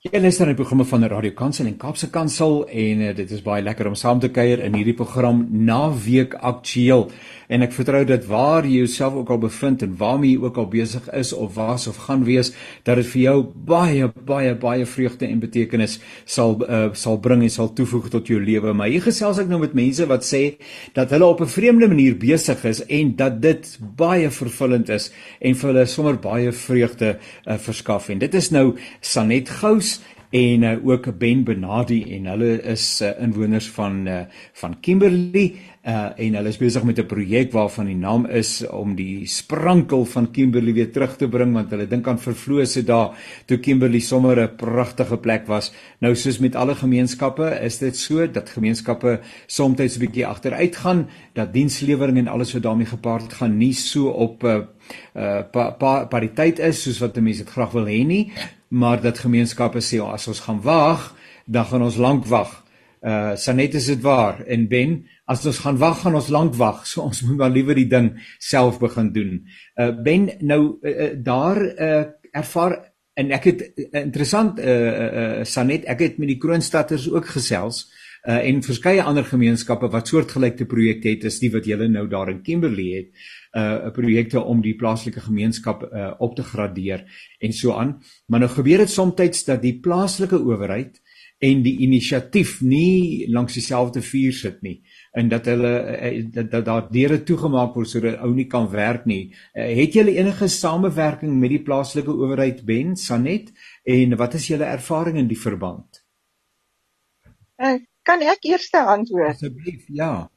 Jy luister na die programme van Radio Kansel en Kaapse Kansel en uh, dit is baie lekker om saam te kuier in hierdie program Naweek Aktueel. En ek vertrou dat waar jy jouself ook al bevind en waarmee jy ook al besig is of was of gaan wees, dat dit vir jou baie baie baie vreugde en betekenis sal uh, sal bring en sal toevoeg tot jou lewe. Maar hier gesels ek nou met mense wat sê dat hulle op 'n vreemde manier besig is en dat dit baie vervullend is en vir hulle sommer baie vreugde uh, verskaf. En dit is nou Sanet Gous en uh, ook Ben Benadi en hulle is uh, inwoners van uh, van Kimberley uh, en hulle is besig met 'n projek waarvan die naam is om die sprankel van Kimberley weer terug te bring want hulle dink aan vervloese dae toe Kimberley sommer 'n pragtige plek was. Nou soos met alle gemeenskappe is dit so dat gemeenskappe soms 'n bietjie agteruit gaan, dat dienslewering en alles wat daarmee gepaard gaan nie so op uh, uh pa, pa, pariteit is soos wat mense dit graag wil hê nie maar dat gemeenskappe sê as ons gaan wag, dan gaan ons lank wag. Uh Sanet is dit waar en Ben, as ons gaan wag, gaan ons lank wag. So ons moet maar liewer die ding self begin doen. Uh Ben, nou uh, uh daar uh ervaar en ek het uh, interessant uh, uh Sanet, ek het met die Kroonstadters ook gesels uh en verskeie ander gemeenskappe wat soortgelyke projekte het as die wat julle nou daar in Kimberley het uh projekte om die plaaslike gemeenskap uh op te gradeer en so aan. Maar nou gebeur dit soms dat die plaaslike owerheid en die inisiatief nie langs dieselfde vuur sit nie en dat hulle uh, dat, dat daar deure toegemaak word sodat ou nie kan werk nie. Het julle enige samewerking met die plaaslike owerheid Ben Sanet en wat is julle ervaring in die verband? Uh, kan ek eers antwoord? Asseblief, ja.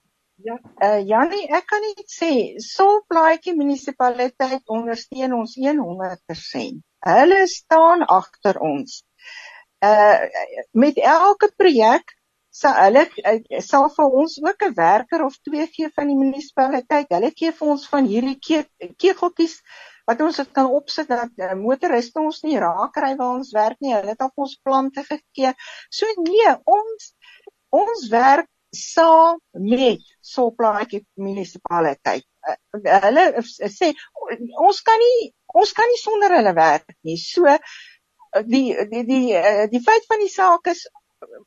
Ja, uh, Janie, ek kan net sê, Solplaatjie munisipaliteit ondersteun ons 100%. Hulle staan agter ons. Uh met elke projek sal hulle uh, sal vir ons ook 'n werker of twee gee van die munisipaliteit. Hulle gee vir ons van hierdie ke kegeltjies wat ons dit kan opsit dat uh, motoriste ons nie raak kry waar ons werk nie. Hulle het op ons plante gegee. So nee, ons ons werk saam met Solplaatjie munisipaliteit. Uh, hulle sê ons kan nie ons kan nie sonder hulle werk nie. So die die die die, die feit van die saak is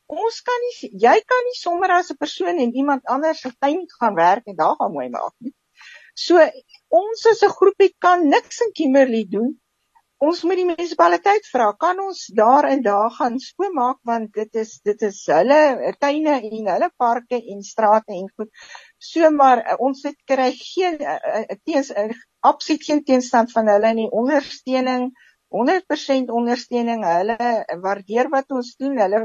ons kan nie jy kan nie sommer as 'n persoon en iemand anders se tuin gaan werk en daar gaan mooi maak nie. So ons as 'n groepie kan niks in Kimberley doen ons moet die munisipaliteit vra, kan ons daar en daar gaan skoonmaak want dit is dit is hulle tuine en hulle parke en strate en goed. So maar eh, ons het kry geen eh, eh, teens absoluut geen teenstand van hulle nie ondersteuning 100% ondersteuning. Hulle waardeer wat ons doen. Hulle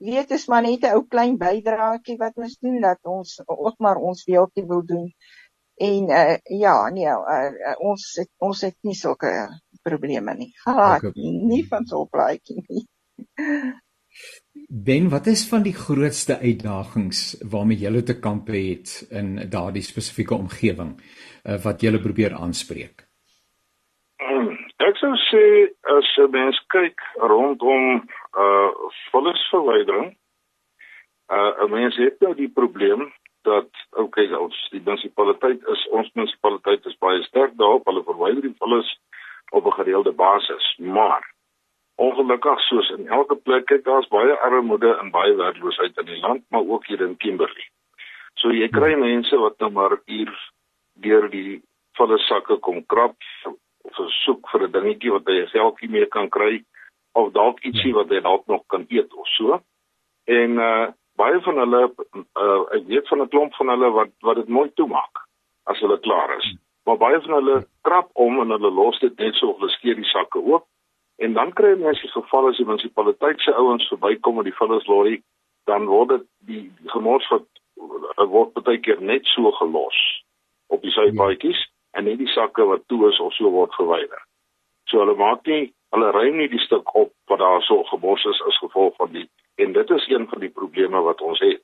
weet is maar net 'n ou klein bydraetjie wat ons doen dat ons ook maar ons deeltjie wil doen. En uh, ja, nee, uh, ons het, ons het nie sulke probleme nie. Gehad okay. nie van so 'n plaatjie nie. Ben, wat is van die grootste uitdagings waarmee jy te kampe het in daardie spesifieke omgewing uh, wat jy probeer aanspreek? Ek sou sê as 'n mens kyk rondom uh vullisverwydering, uh 'n mens het nou die probleem dat okay, ons die munisipaliteit is ons munisipaliteit is baie sterk daarop, hulle verwyder die vullis op 'n gereelde basis, maar ongelukkig soos in elke plek kyk daar's baie armoede en baie werkloosheid in die land, maar ook hier in Kimberley. So jy kry hmm. mense wat nou maar hier deur die volle sakke kom krap of soek vir 'n dingetjie wat hy selfie mee kan kry of dalk ietsie wat hy dalk nog kan eet of so. En uh baie van hulle uh ek weet van 'n klomp van hulle wat wat dit mooi toemaak as hulle klaar is. Maar baie van hulle trap om en hulle los dit net so of hulle skeer die sakke oop en dan kry mense geval as die munisipaliteit se ouens verbykom met die vullislorry dan word dit die, die gemors wat word baie keer net so gelos op die sypaadjies en net die sakke wat toe is of so word verwyder. So hulle maak nie hulle ry nie die stuk op wat daar so gebos is as gevolg van die en dit is een van die probleme wat ons het.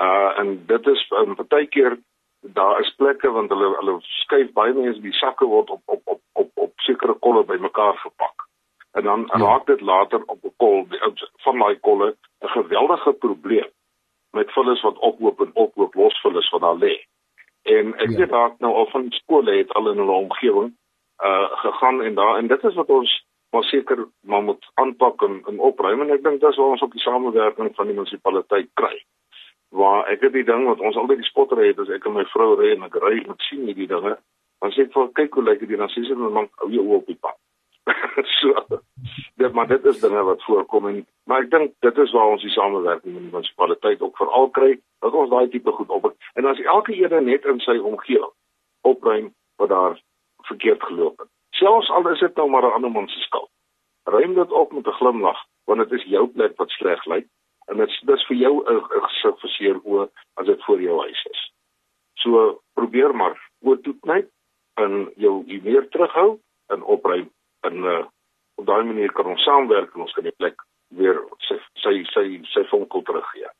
Uh en dit is um, baie keer daar is plekke want hulle hulle skuif baie mense die sakke word op op op op op sekere kolle bymekaar gepak. En dan ja. raak dit later op 'n kol van daai kolle 'n geweldige probleem met vullis wat oploop en oploop los vullis wat daar lê. En ek ja. weet daar nou al van skole het al in hulle omgewing uh gegaan en daar en dit is wat ons maar seker maar moet aanpak en, en opruim en ek dink dis waar ons op die samewerking van die munisipaliteit kry. Waar ek het die ding wat ons altyd die spottery het as ek en my vrou ry en ek ry met sien hierdie dinge, dan sê ek vir kyk hoe lyk dit dan sê sy dan man ou jy op die pad. so dit maar dit is dinge wat voorkom en maar ek dink dit is waar ons die samewerking met die munisipaliteit ook veral kry dat ons daai tipe goed op en as elke een net in sy omgewing opruim wat daar verkeerd geloop het. Selfs al is dit nou maar 'n ander man se skuld. Ruim dit op met 'n glimlag want dit is jou plek wat sleg lyk en dit is vir jou 'n gesig vir seer oë as dit voor jou huis is so probeer maar oor toe knyp en jou meer terughou en opruim en uh, op daai manier kan ons saamwerk en ons kan die plek weer sy sy sy, sy vonkel teruggee.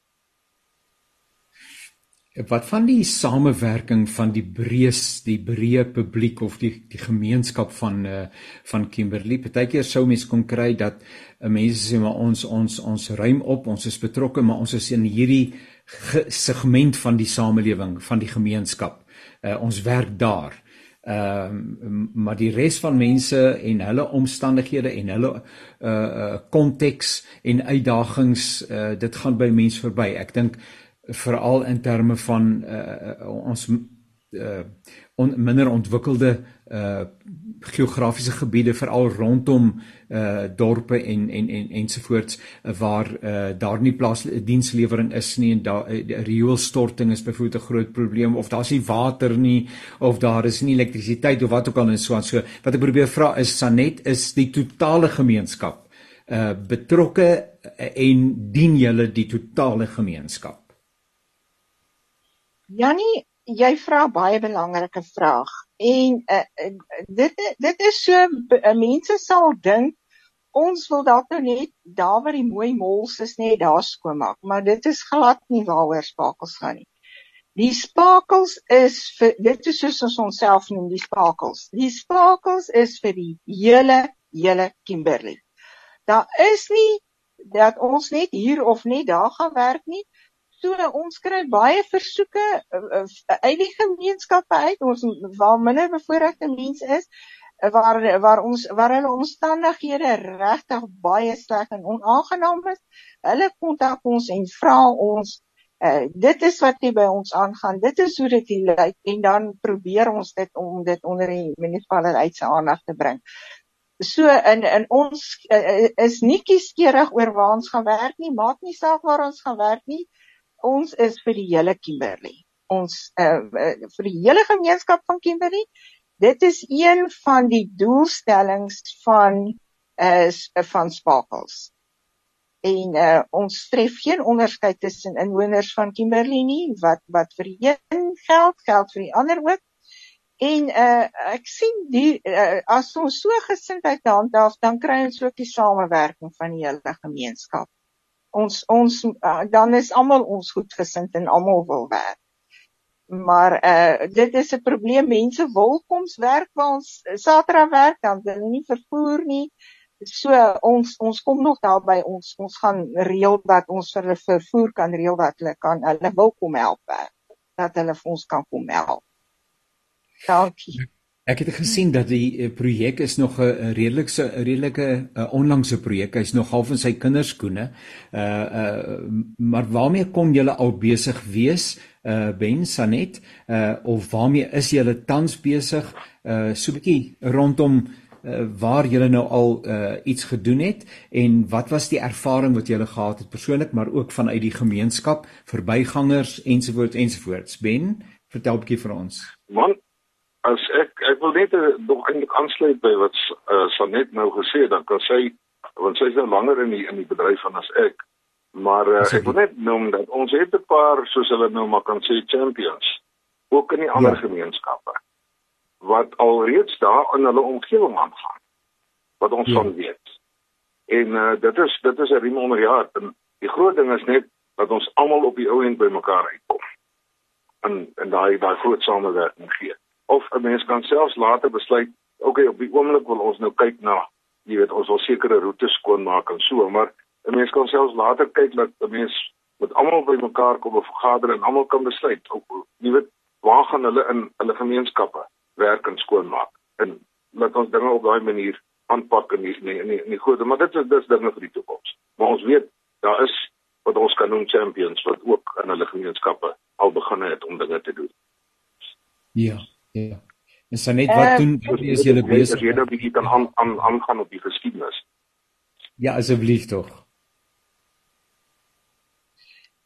Wat van die samewerking van die breës, die breë publiek of die die gemeenskap van uh van Kimberley? Partykeer sou mens kon kry dat uh, mense sê maar ons ons ons ruim op, ons is betrokke, maar ons is in hierdie segment van die samelewing, van die gemeenskap. Uh ons werk daar. Ehm uh, maar die res van mense en hulle omstandighede en hulle uh konteks en uitdagings uh dit gaan by mense verby. Ek dink veral in terme van uh ons uh on, minder ontwikkelde uh geografiese gebiede veral rondom uh dorpe en en en ensovoorts waar uh daar nie plaas dienslewering is nie en daar uh, rioolstorting is byvoorbeeld 'n groot probleem of daar's nie water nie of daar is nie elektrisiteit of wat ook al en so aan. So wat ek probeer vra is Sanet is die totale gemeenskap uh betrokke en dien julle die totale gemeenskap Janie jy vra baie belangrike vraag. En uh, dit dit is so uh, mense sal dink ons wil dalk nou net daar waar die mooi mols is net daar skoonmaak, maar dit is glad nie waaroor spakels gaan nie. Die spakels is vir dit is soos ons onsself noem die spakels. Die spakels is vir die hele hele Kimberley. Daar is nie dat ons net hier of net daar gaan werk nie. So ons kry baie versoeke uh, uh, uit die gemeenskappe uit ons waar minder bevoorregte mense is waar waar ons waar hulle omstandighede regtig baie sleg en onaangenaam is. Hulle kontak ons en vra ons uh, dit is wat hier by ons aangaan. Dit is hoe dit lyk en dan probeer ons dit om dit onder die munisipaliteit se aandag te bring. So in in ons uh, is nie kieskeurig oor waar ons gaan werk nie, maak nie saak waar ons gaan werk nie ons is vir die hele Kimberley. Ons uh, vir die hele gemeenskap van Kimberley. Dit is een van die doelstellings van is uh, van Sparkles. En uh, ons tref geen onderskeid tussen inwoners van Kimberley nie wat wat vir een geld geld vir die ander ook. En uh, ek sien die uh, as ons so gesindheid handhaaf, dan kry ons ook die samewerking van die hele gemeenskap ons ons uh, dan is almal ons goedgesind en almal wil werk. Maar uh dit is 'n probleem mense wil koms werk waar ons Saterdag werk dan hulle nie vervoer nie. So ons ons kom nog daar by ons ons gaan reël dat ons vir hulle vervoer kan reël dat hulle kan hulle wil kom help werk. Dat hulle vir ons kan kom help. Dankie. Ek het gesien dat die eh, projek is nog 'n redelike redelike eh, onlangse projek. Hy's nog half in sy kinderskoene. Uh uh maar waarmee kom julle al besig wees? Uh Ben Sanet, uh of waarmee is julle tans besig? Uh so 'n bietjie rondom uh, waar julle nou al uh iets gedoen het en wat was die ervaring wat julle gehad het persoonlik maar ook vanuit die gemeenskap, verbygangers ensovoorts ensovoorts. Ben, vertel 'n bietjie vir ons. Man, as ek ek wil net eh, nog eintlik aansluit by wat uh, Sanet nou gesê het dan kan sy want sy is nou langer in die in die bedryf van as ek maar uh, ek wil net noem dat ons het 'n paar soos hulle nou maar kan sê champions ook in die ander ja. gemeenskappe wat alreeds daar in hulle omgewing aangaan wat ons ja. van weet en uh, dit is dit is 'n riem onder die hart en die groot ding is net dat ons almal op die ou end by mekaar uitkom en en daai daai groot samewerking gee of 'n mens kan selfs later besluit, okay, op die oomblik wil ons nou kyk na, jy weet, ons wil sekere roetes skoonmaak en so, maar 'n mens kan selfs later kyk dat 'n mens met almal by mekaar kom of vergader en almal kan besluit, ook, jy weet, waar gaan hulle in hulle gemeenskappe werk en skoonmaak en laat ons dinge op daai manier aanpak in die in die die goeie, maar dit is dis dinge vir die toekoms. Maar ons weet daar is wat ons kan noem champions wat ook in hulle gemeenskappe al begin het om dinge te doen. Ja, ja. En sy net wat uh, doen is julle besig? Jy nou 'n bietjie kan aan aan aangaan op die geskiedenis. Ja, asseblief tog.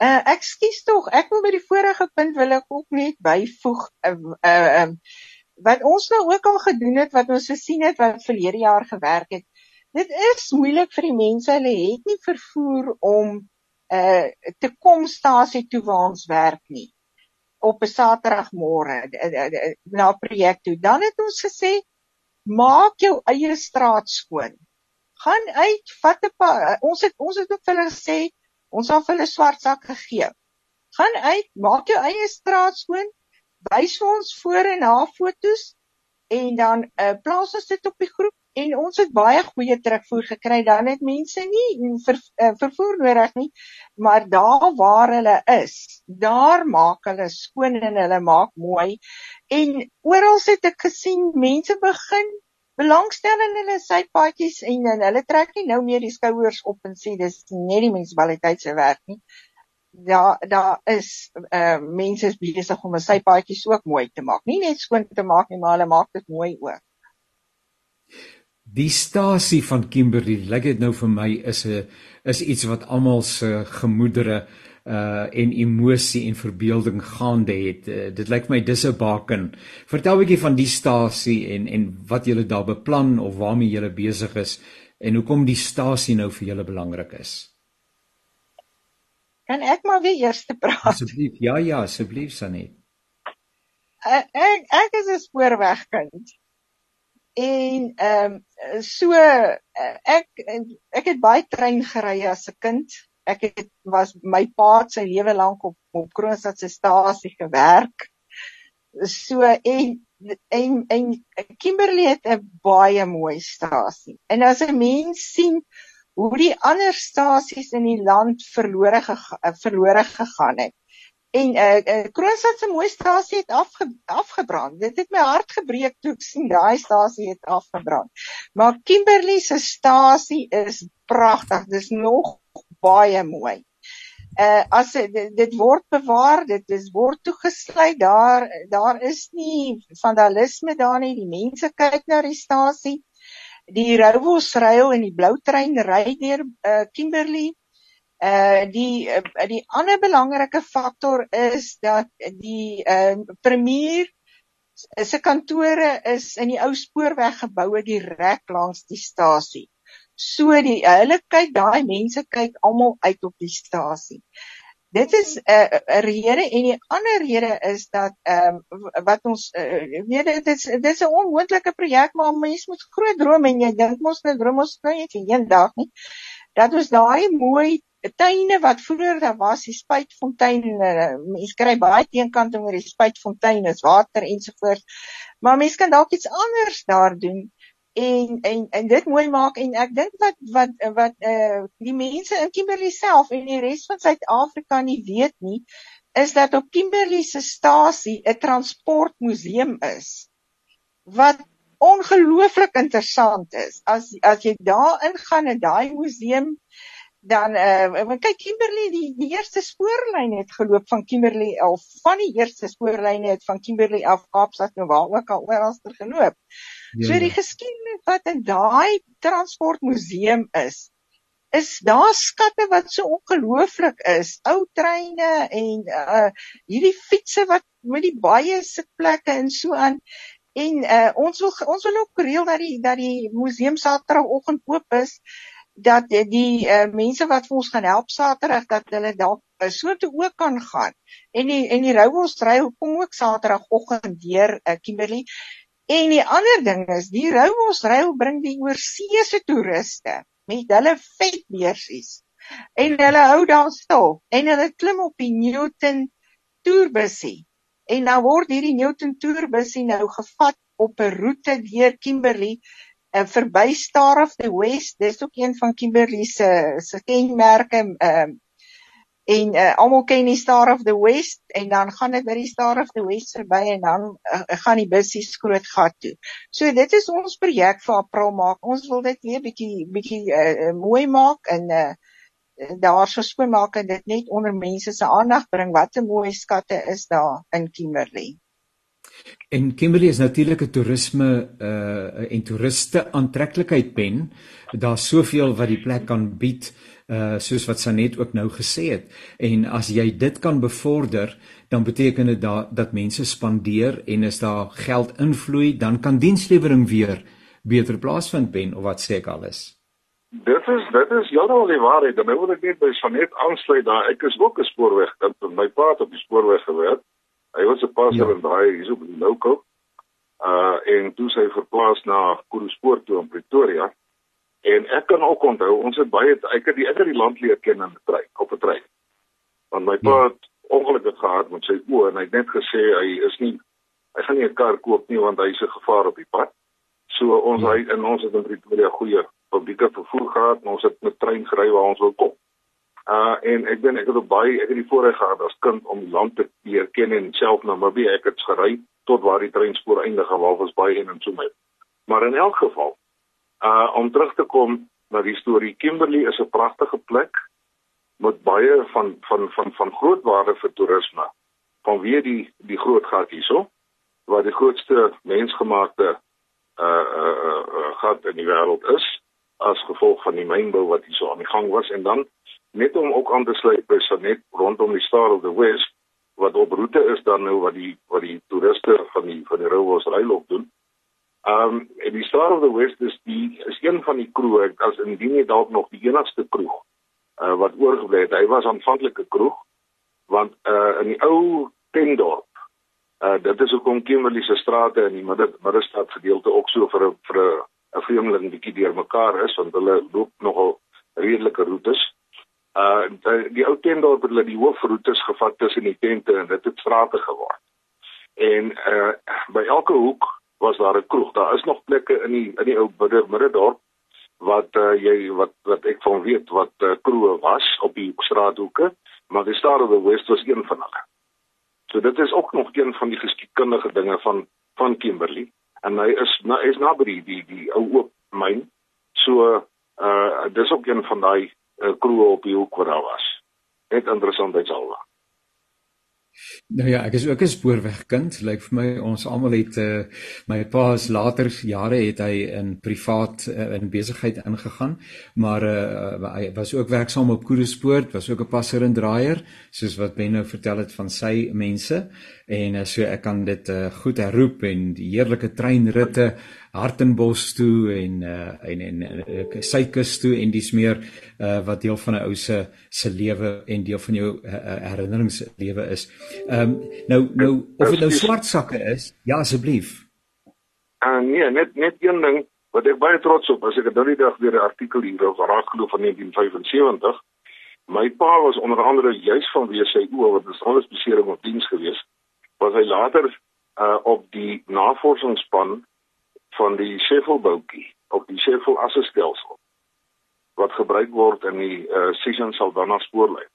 Uh ek skuis tog, ek wil by die vorige punt wil ek ook net byvoeg uh uh um, wat ons nou ook al gedoen het wat ons gesien het wat verlede jaar gewerk het. Dit is moeilik vir die mense, hulle het nie vervoer om uh te kom stasie toe waar ons werk nie op 'n Saterdagmôre na projek toe. Dan het ons gesê maak jou eie straat skoon. Gaan uit, vat 'n ons het ons het ook vir hulle gesê ons het hulle swart sak gegee. Gaan uit, maak jou eie straat skoon. Wys vir ons voor en na fotos en dan uh, plaas ons dit op die groep en ons het baie goeie terugvoer gekry. Dan het mense nie ver, uh, vervoer nodig nie maar daar waar hulle is daar maak hulle skoon en hulle maak mooi. En oral het ek gesien mense begin belangstel in hulle sypaadjies en, en hulle trek nie nou meer die skouers op en sê dis net die munisipaliteit se werk nie. Daar daar is uh, mense is besig om 'n sypaadjies ook mooi te maak. Nie net skoon te maak nie maar hulle maak dit mooi ook Die stasie van Kimberley, lyk dit nou vir my is 'n is iets wat almal se gemoedere uh en emosie en verbeelding gaande het. Uh, dit lyk my dis 'n baken. Vertel 'n bietjie van die stasie en en wat julle daar beplan of waarmee julle besig is en hoekom die stasie nou vir julle belangrik is. Kan ek maar weer eers te praat? Asseblief. Ja ja, asseblief Sanet. Uh, ek ek is 'n spoorwegkind en ehm um, so uh, ek ek het baie trein gery as 'n kind. Ek het was my pa se lewe lank op op Kroonstad se stasie gewerk. So en en en Kimberley het 'n baie mooi stasie. En as 'n mens sien hoe die ander stasies in die land verlore gega verlore gegaan het. En eh uh, uh, Kroonstad se mooi stasie het afge, afgebrand. Dit het my hart gebreek toe ek sien daai stasie het afgebrand. Maar Kimberley se stasie is pragtig. Dis nog baie mooi. Eh uh, as dit, word bewaar, dit is word toegesluit. Daar daar is nie vandalisme daar nie. Die mense kyk na die stasie. Die Rowos rail en die blou trein ry deur eh uh, Kimberley Uh die uh, die ander belangrike faktor is dat die uh premier se kantore is in die ou spoorweggeboue direk langs die stasie. So die hulle kyk daai mense kyk almal uit op die stasie. Dit is 'n uh, 'n rede en die ander rede is dat ehm um, wat ons uh, weet dit is dit is 'n onmoontlike projek maar mense moet groot drome en jy dink mos net drome ons kry net een dag nie. Dat ons daai mooi tuine wat vroeër daar was, die spuitfontein en uh, mense kry baie teenkant oor die spuitfontein, is water ensovoorts. Maar mense kan dalk iets anders daar doen en en en dit mooi maak en ek dink wat wat wat eh uh, die mense in Kimberley self en die res van Suid-Afrika nie weet nie is dat op Kimberley se stasie 'n transportmuseum is wat ongelooflik interessant is. As as jy daar ingaan in daai museum dan uh kyk Kimberley die die eerste spoorlyn het geloop van Kimberley af van die eerste spoorlyne het van Kimberley af Kaapstad nou waar ook al oralster geloop. Ja, so die ja. geskiedenis wat in daai transportmuseum is is daar skatte wat so ongelooflik is. Ou treine en uh hierdie fietsse wat met die baie sitplekke en so aan en uh ons wil ons wil ook reël dat die dat die museum Saterdagoggend oop is dat die, die uh, mense wat vir ons gaan help Saterdag dat hulle dalk so toe ook kan gaan. En die en die Rowos ry kom ook Saterdagoggend deur uh, Kimberley. En die ander ding is die Rowos ry bring die oorseese toeriste met hulle vetbeersies. En hulle hou daar stil en hulle klim op die Newton toerbusie. En nou word hierdie Newton toerbusie nou gevat op 'n roete deur Kimberley uh, verby Star of the West dis ook een van Kimberley se se kenmerke ehm uh, en uh, almal ken die Star of the West en dan gaan dit by die Star of the West verby en dan uh, gaan die bussies groot gat toe. So dit is ons projek vir April maak. Ons wil dit weer bietjie bietjie uh, mooi maak en uh, daar so skoon maak en dit net onder mense se aandag bring wat 'n mooi skatte is daar in Kimberley. En Kimberley is natuurlik 'n toerisme uh en toeriste aantreklikheid pen. Daar's soveel wat die plek kan bied uh soos wat Sanet ook nou gesê het. En as jy dit kan bevorder, dan beteken dit da dat mense spandeer en as daar geld invloei, dan kan dienslewering weer beter plaasvind pen of wat sê ek alles. Dit is dit is heeltemal die waarheid. Dan wil ek net by Sanet aansluit daar. Ek is ook 'n spoorweg kind. My pa het op die spoorweg gewerk. Hy was 'n passer ja. in daai hier by die Louko. Uh en toe sy verplaas na Kuruspoort toe in Pretoria. En ek kan ook onthou ons het baie ek het die het die land leer ken in 'n trein, op 'n trein. Want my pa ja. het ongelukkig gehad met sy oë en hy het net gesê hy is nie hy gaan nie 'n kar koop nie want hy 'n gevaar op die pad. So ons ja. hy in ons het in Pretoria goeie publieke vervoer gehad, ons het met trein gery waar ons wil kom. Uh en ek ben ek het op baie ek het die voorreg gehad as kind om land te leer ken en self na Mabie ek het gery tot waar die treinspoor eindig en waar was baie en en so met. Maar in elk geval uh om terug te kom na die storie Kimberley is 'n pragtige plek met baie van van van van groot waarde vir toerisme. Vanweë die die groot gat hierso waar die grootste mensgemaakte uh uh, uh, uh gat in die wêreld is as gevolg van die mynbou wat hier so aan die gang was en dan net om ook aan te sluit by Sanet rondom die Star of the West wat op roete is dan nou wat die wat die toeriste van die van die Rowos Ryloop doen. Ehm um, die Star of the West is die is een van die kroeg as indien jy dalk nog die enigste kroeg uh, wat oorgebly het. Hy was aanvanklik 'n kroeg want uh, in die ou Tendorp uh, dit is hoekom Kimberley se strate in die midde middestad gedeelte ook so vir 'n vir 'n vreemdeling bietjie deurmekaar is want hulle loop nogal redelike roetes. Uh die, die ou tentdorp het hulle die hoofroetes gevat tussen die tente en dit het strate geword. En uh by elke hoek was daar 'n kroeg. Daar is nog plekke in die in die ou middedorp wat uh jy wat wat ek van weet wat uh, kroege was op die straathoeke, maar die Star of the West was een van hulle. So dit is ook nog een van die geskiedkundige dinge van van Kimberley en hy is nou is naby die die ou oop myn. So uh dis ook een van daai uh, kroeg op die hoek waar daar was. Net interessant dit alwa. Nou ja, ek is ook 'n spoorwegkind. Lyk like vir my ons almal het uh, my pa is later jare het hy in privaat uh, in besigheid ingegaan, maar uh, hy was ook werksaam op Koerespoort, was ook 'n passer en draaier, soos wat Ben nou vertel het van sy mense en uh, so ek kan dit uh, goed herroep en die heerlike treinritte Hartenbos toe en uh, en en uh, Suikus toe en dis meer uh, wat deel van 'n ou se se lewe en deel van jou uh, herinneringslewe is. Ehm um, nou nou of dit nou swart sakke is, ja asseblief. Uh, nee, net net een ding wat ek baie trots op as ek nou die dag weer 'n artikel hier oor raak geloof van 1975. My pa was onder andere juis van wie sy oë wat 'n alles besering op diens gewees, was hy later uh, op die navorsingsspan van die Sheffield-boutjie op die Sheffield assestelsel wat gebruik word in die uh, Sisson Saldanha spoorlyn.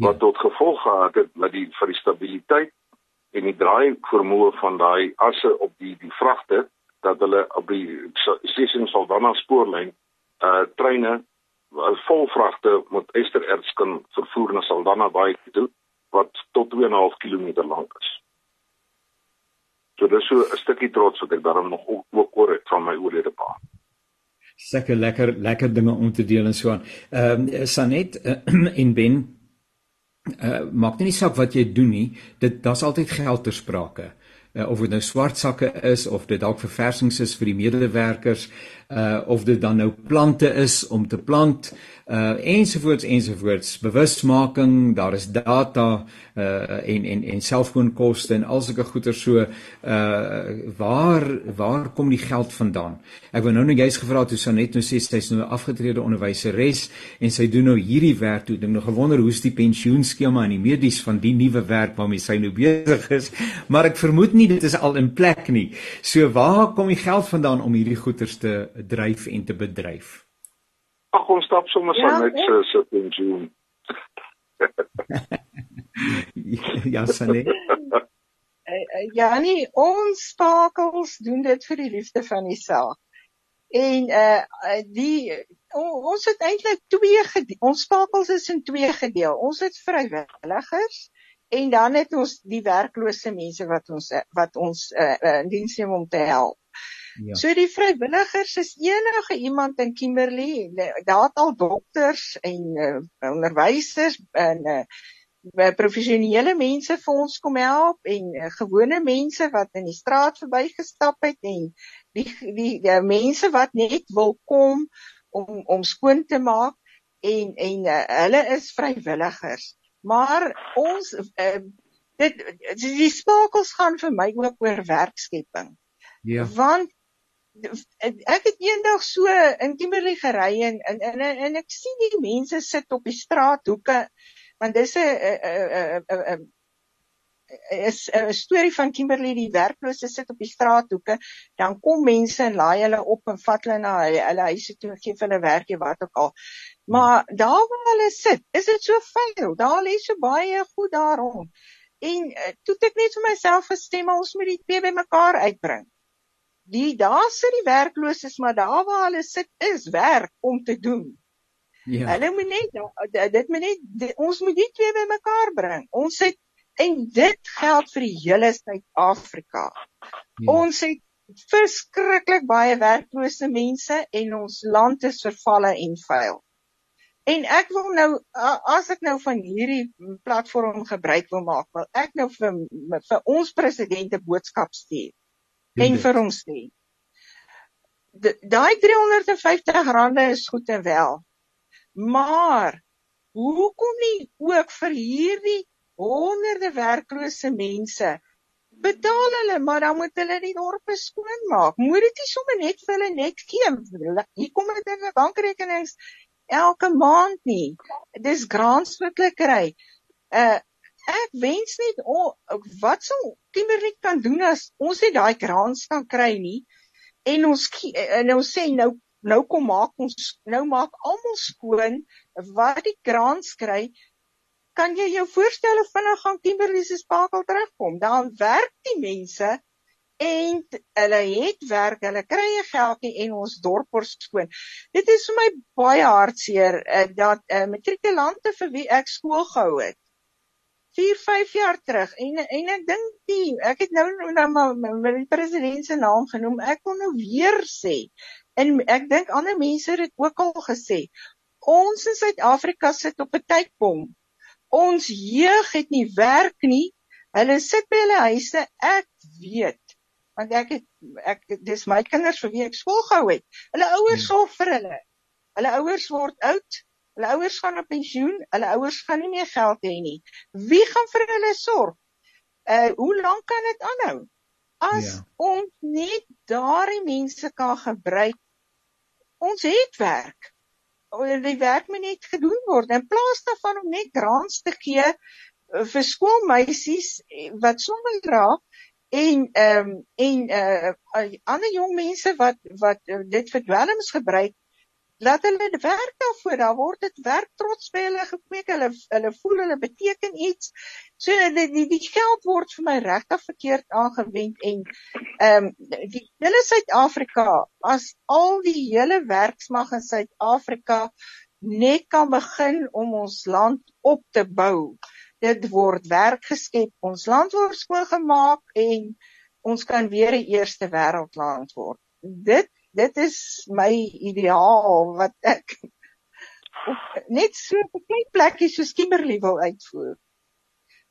Ja. Wat tot gevolg gehad het dat die vir die stabiliteit en die draai vermoë van daai asse op die die vragte dat hulle op die Sisson Saldanha spoorlyn uh treine uh, vol vragte met estererts kan vervoer na Saldanha Bay toe wat tot 2.5 km lank is. So dis so 'n stukkie trots wat ek daarom nog ook ook oor het van my oorlede pa. Seker lekker lekker dinge om te deel en so aan. Ehm um, Sanet uh, en Ben uh, maak nie saak wat jy doen nie, dit daar's altyd geld ter sprake. Uh, of dit nou swart sakke is of dit dalk verversings is vir die medewerkers uh of dit dan nou plante is om te plant uh ensovoorts ensovoorts. Bewusmaking daar is data uh en en en selfoonkoste en al sulke goeder. So uh waar waar kom die geld vandaan? Ek wou nou net jy's gevra toe Sanet nou sê sy's nou 'n afgetrede onderwyseres en sy doen nou hierdie werk toe. Dink nou gewonder hoe's die pensioenskema en die medies van die nuwe werk waarmee sy nou besig is? Maar ek vermoed nie dit is al in plek nie so waar kom die geld vandaan om hierdie goeder te dryf en te bedryf Ag ons stap sommer ja, saam met se se pensioen. ja, Sanet. Ja, nee, ons spakels doen dit vir die liefde van die saak. En uh die ons het eintlik twee ons spakels is in twee gedeel. Ons het vrywilligers en dan het ons die werklose mense wat ons wat ons uh, in diens neem om te help. Ja. So die vrywilligers is enige iemand in Kimberley, daar het al dokters en uh, onderwysers en uh, professionele mense vir ons kom help en uh, gewone mense wat in die straat verbygestap het en die die, die, die mense wat net wil kom om om skoon te maak en en uh, hulle is vrywilligers. Maar ons uh, dit die spakels gaan vir my ook oor werkskepping. Ja. Want ek het eendag so in Kimberley gery en en en, en ek sien die mense sit op die straathoeke want dis 'n 'n 'n 'n is 'n storie van Kimberley die werklose sit op die straathoeke dan kom mense en laai hulle op en vat hulle na hulle huise toe gee vir hulle werk of wat ook al maar daar waar hulle sit is dit so vuil daar lê so baie goed daar rond en uh, toe ek net vir myself gestem ons moet die twee bymekaar uitbring die daar sit die werkloses maar daar waar hulle sit is werk om te doen Ja. Hulle moet net dit moet net dit, ons moet die twee bymekaar bring. Ons het en dit geld vir die hele Suid-Afrika. Ja. Ons het verskriklik baie werklose mense en ons land is vervalle en vuil. En ek wil nou as ek nou van hierdie platform gebruik wil maak, wil ek nou vir vir ons president 'n boodskap stuur. En vir hom sê. Daai R350 is goed en wel. Maar hoekom nie ook vir hierdie honderde werklose mense betaal hulle, maar dan moet hulle die dorpe skoon maak. Moet dit nie sommer net vir hulle net gee. Hier kom dit in 'n bankrekenings elke maand nie. Dis grants wat hulle kry. Uh ek wens net oh, wat sou Kimberley kan doen as ons nie daai grants kan kry nie en ons en ons sê nou nou kom maak ons nou maak almal skoon wat die kraans kry kan jy jou voorstel of vinnig gaan Kimberley se spakel terugkom dan werk die mense en hulle het werk hulle kry 'n geldjie en ons dorp word skoon dit is vir my baie hartseer uh, dat uh, matrikulante vir wie ek skool gehou het 4 5 jaar terug en en ek dink die ek het nou nou maar die president se naam genoem ek wil nou weer sê En ek dink ander mense het dit ook al gesê. Ons in Suid-Afrika sit op 'n tydbom. Ons jeug het nie werk nie. Hulle sit by hulle huise. Ek weet want ek het ek dis my kinders vir wie ek skool gehou het. Hulle ouers hmm. sorg vir hulle. Hulle ouers word oud. Hulle ouers gaan op pensioen. Hulle ouers gaan nie meer geld hê nie. Wie gaan vir hulle sorg? Uh hoe lank kan dit aanhou? As ja. ons net daardie mense kan gebruik, ons het werk. Die werk moet net gedoen word in plaas daarvan om net grants te gee eh, vir skoolmeisies eh, wat sommer dra en ehm um, en uh ander jong mense wat wat dit vir dwelms gebruik laat hulle werk daarvoor. Daar word dit werk trots by hulle gekweek hulle hulle voel hulle beteken iets. So die die, die geld word vir my regtig verkeerd aangewend en ehm um, die hele Suid-Afrika as al die hele werksmag in Suid-Afrika net kan begin om ons land op te bou dit word werk geskep ons land word skoon gemaak en ons kan weer 'n eerste wêreldland word dit dit is my ideaal wat ek net so 'n klein plekkie so Kimberley wil uitvoer.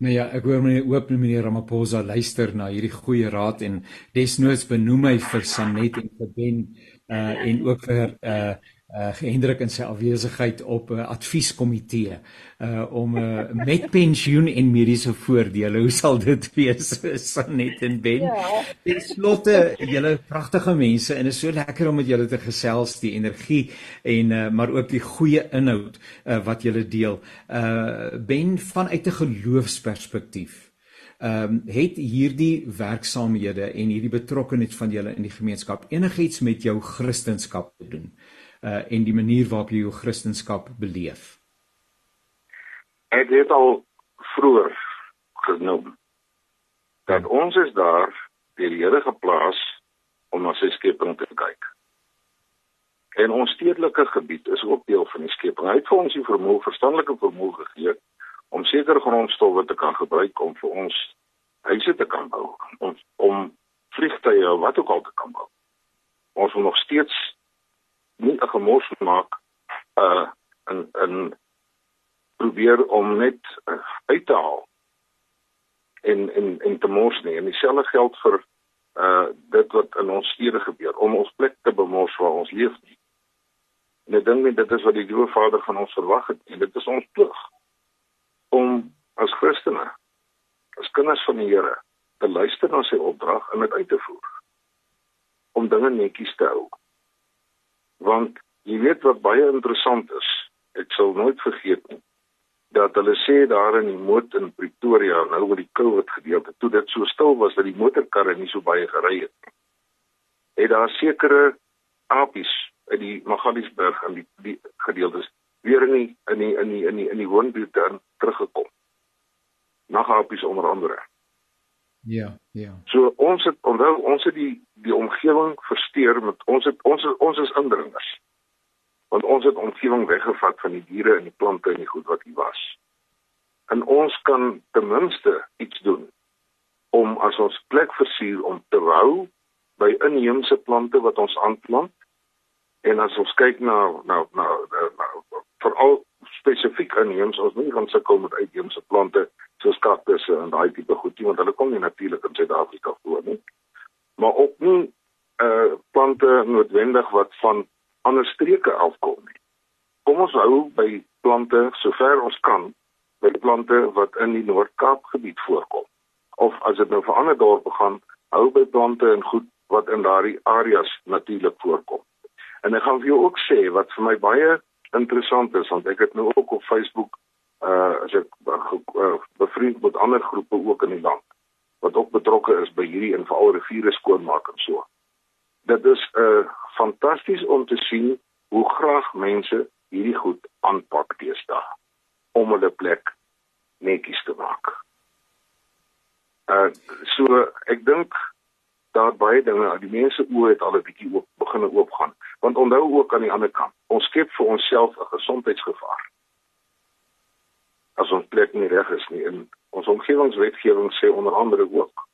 Nou ja, ek hoor meneer hoop meneer Ramaphosa luister na hierdie goeie raad en desnoods benoem hy vir Sanet en vir Ben uh en ook vir uh uh gehendrik in sy afwesigheid op 'n uh, advieskomitee uh om uh, met pensioen en mediese voordele hoe sal dit wees Sanet en Ben ja. ten slotte julle pragtige mense en is so lekker om met julle te gesels die energie en uh, maar ook die goeie inhoud uh, wat julle deel uh Ben vanuit 'n geloofsperspektief ehm um, het hierdie werksaamhede en hierdie betrokkeheid van julle in die gemeenskap enigiets met jou kristendom te doen? uh en die manier waarop jy jou kristendom beleef. Ek het al vroeër genoem dat ons is daar deur die Here geplaas om na sy skepping te kyk. En ons stedelike gebied is ook deel van die skepping. Hy het vir ons die vermoë, verstandelike vermoë gegee om sekere grondstowwe te kan gebruik om vir ons huise te kan bou, om om vliegtye of wat ook al te kan bou. Ons moet nog steeds nie 'n gemors maak uh en en probeer om net uh, uit te haal en en en te mors nie. En dieselfde geld vir uh dit wat in ons stede gebeur om ons plek te bemors waar ons leef nie. En ek dink dit is wat die Liewe Vader van ons verwag het en dit is ons plig om as Christene as kinders van die Here te luister na sy opdrag en dit uit te voer om dinge netjies te hou. Want jy weet wat baie interessant is, ek sal nooit vergeet nie dat hulle sê daar in die moot in Pretoria nou met die COVID gedeelte toe dit so stil was dat die motorkarre nie so baie gery het nie. Het daar sekere apies uit die Magaliesberg en die die gedeeltes weer in die in die in die in die in die woonbuurt dan teruggekom. Nagapies onder andere. Ja, ja. So ons het onthou ons het die die omgewing versteur met ons het ons ons is indringers want ons het omgewing weggevat van die diere en die plante en die goed wat hier was. En ons kan ten minste iets doen om as ons plek versier om te hou by inheemse plante wat ons aanplant en as ons kyk na na na, na, na veral spesifiek inheems ons nie gaan sukkel met uitheemse plante soos kaktusse en daai tipe goed nie want hulle kom nie natuurlik in Suid-Afrika voor nie maar ook nie uh plante noodwendig wat van ander streke afkom nie. Kom ons hou by plante sover ons kan by plante wat in die Noord-Kaap gebied voorkom. Of as dit nou vir ander dorpe gaan, hou by plante en goed wat in daardie areas natuurlik voorkom. En ek gaan vir jou ook sê wat vir my baie interessant is want ek het nou ook op Facebook uh as ek uh, bevriend met ander groepe ook in die land wat ook betrokke is by hierdie en veral riviere skoonmaak en so dit is uh, fantasties om te sien hoe graag mense hierdie goed aanpak teesdae om hulle plek netjies te maak. Uh so ek dink daar baie dinge, die mense oë het al 'n bietjie oop begin oopgaan. Want onthou ook aan die ander kant, ons skep vir onsself 'n gesondheidsgevaar. As ons plek nie reg is nie en ons omgewingswetgewing sê onder andere ook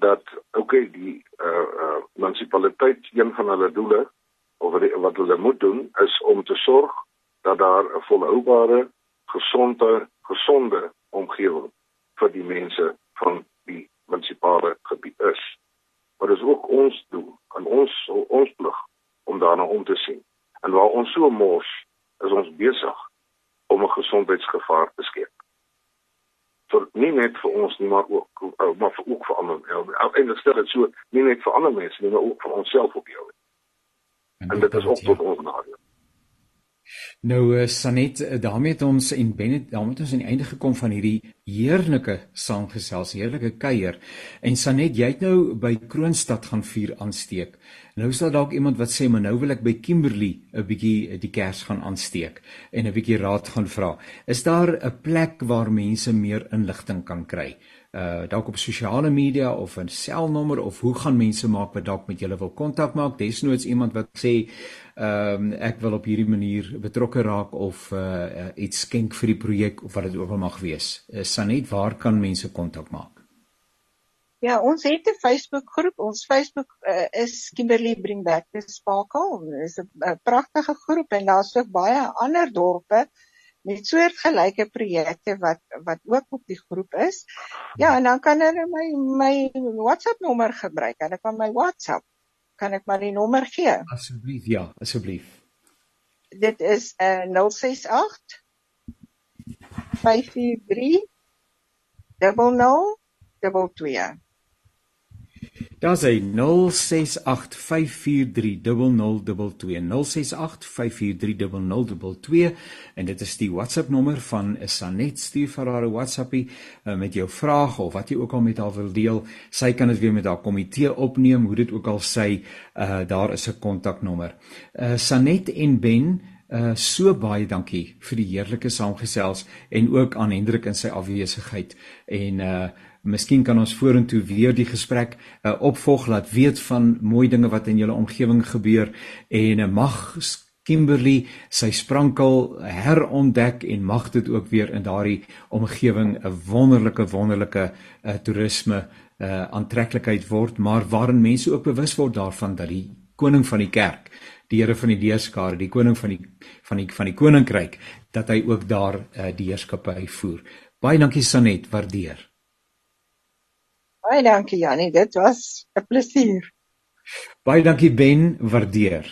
dat okay die uh uh munisipaliteit een van hulle doele of wat hulle moet doen is om te sorg dat daar 'n volhoubare gesonde gesonde omgewing vir die mense van die munisipale gebied is. Maar dit is ook ons doel en ons ons plig om daarna om te sien. En waar ons so mors is ons besig om 'n gesondheidsgevaar te skep vir nie net vir ons nie maar ook uh, maar vir ook vir ander. Eintlik stel dit so nie net vir ander mense nie maar ook vir onsself op jou. En, en dit is ook tot ons nadeel. Nou uh, Sanet, uh, daarmee het ons en Bennet, daarmee het ons aan die einde gekom van hierdie heerlike saamgesels, heerlike kuier. En Sanet, jy het nou by Kroonstad gaan vuur aansteek. Nou is daar dalk iemand wat sê, "Maar nou wil ek by Kimberley 'n bietjie die kers gaan aansteek en 'n bietjie raad gaan vra." Is daar 'n plek waar mense meer inligting kan kry? uh dalk op sosiale media of 'n selnommer of hoe gaan mense maak wat dalk met julle wil kontak maak desnoods iemand wat sê ehm um, ek wil op hierdie manier betrokke raak of uh iets skenk vir die projek of wat dit ook al mag wees. Uh, Sanet, waar kan mense kontak maak? Ja, ons het 'n Facebook groep. Ons Facebook uh, is Kimberley Bring Back the Sparkle. Dit is 'n pragtige groep en daar's ook baie ander dorpe met soortgelyke projekte wat wat ook op die groep is. Ja, en dan kan hulle my my WhatsApp nommer gebruik. Hulle kan my WhatsApp. Kan ek maar die nommer gee? Asseblief, ja, asseblief. Dit is 'n uh, 068 543 0022. Daar's hy 0685430022 0685430022 en dit is die WhatsApp nommer van Sanet stuur vir haar 'n WhatsAppie uh, met jou vrae of wat jy ook al met haar wil deel. Sy kan dit weer met haar komitee opneem, hoe dit ook al sy, uh, daar is 'n kontaknommer. Uh, Sanet en Ben Uh so baie dankie vir die heerlike saamgesels en ook aan Hendrik in sy afwesigheid. En uh Miskien kan ons vorentoe weer die gesprek uh, opvolg laat weet van mooi dinge wat in julle omgewing gebeur. En uh, mag Kimberley sy sprankel herontdek en mag dit ook weer in daardie omgewing 'n wonderlike wonderlike uh, toerisme uh, aantreklikheid word. Maar waarin mense ook bewus word daarvan dat die koning van die kerk die Here van die deurskare die koning van die van die van die koninkryk dat hy ook daar uh, die heerskappy voer baie dankie Sanet. Waardeer. Baie dankie Jannie, dit was 'n plesier. Baie dankie Ben, waardeer.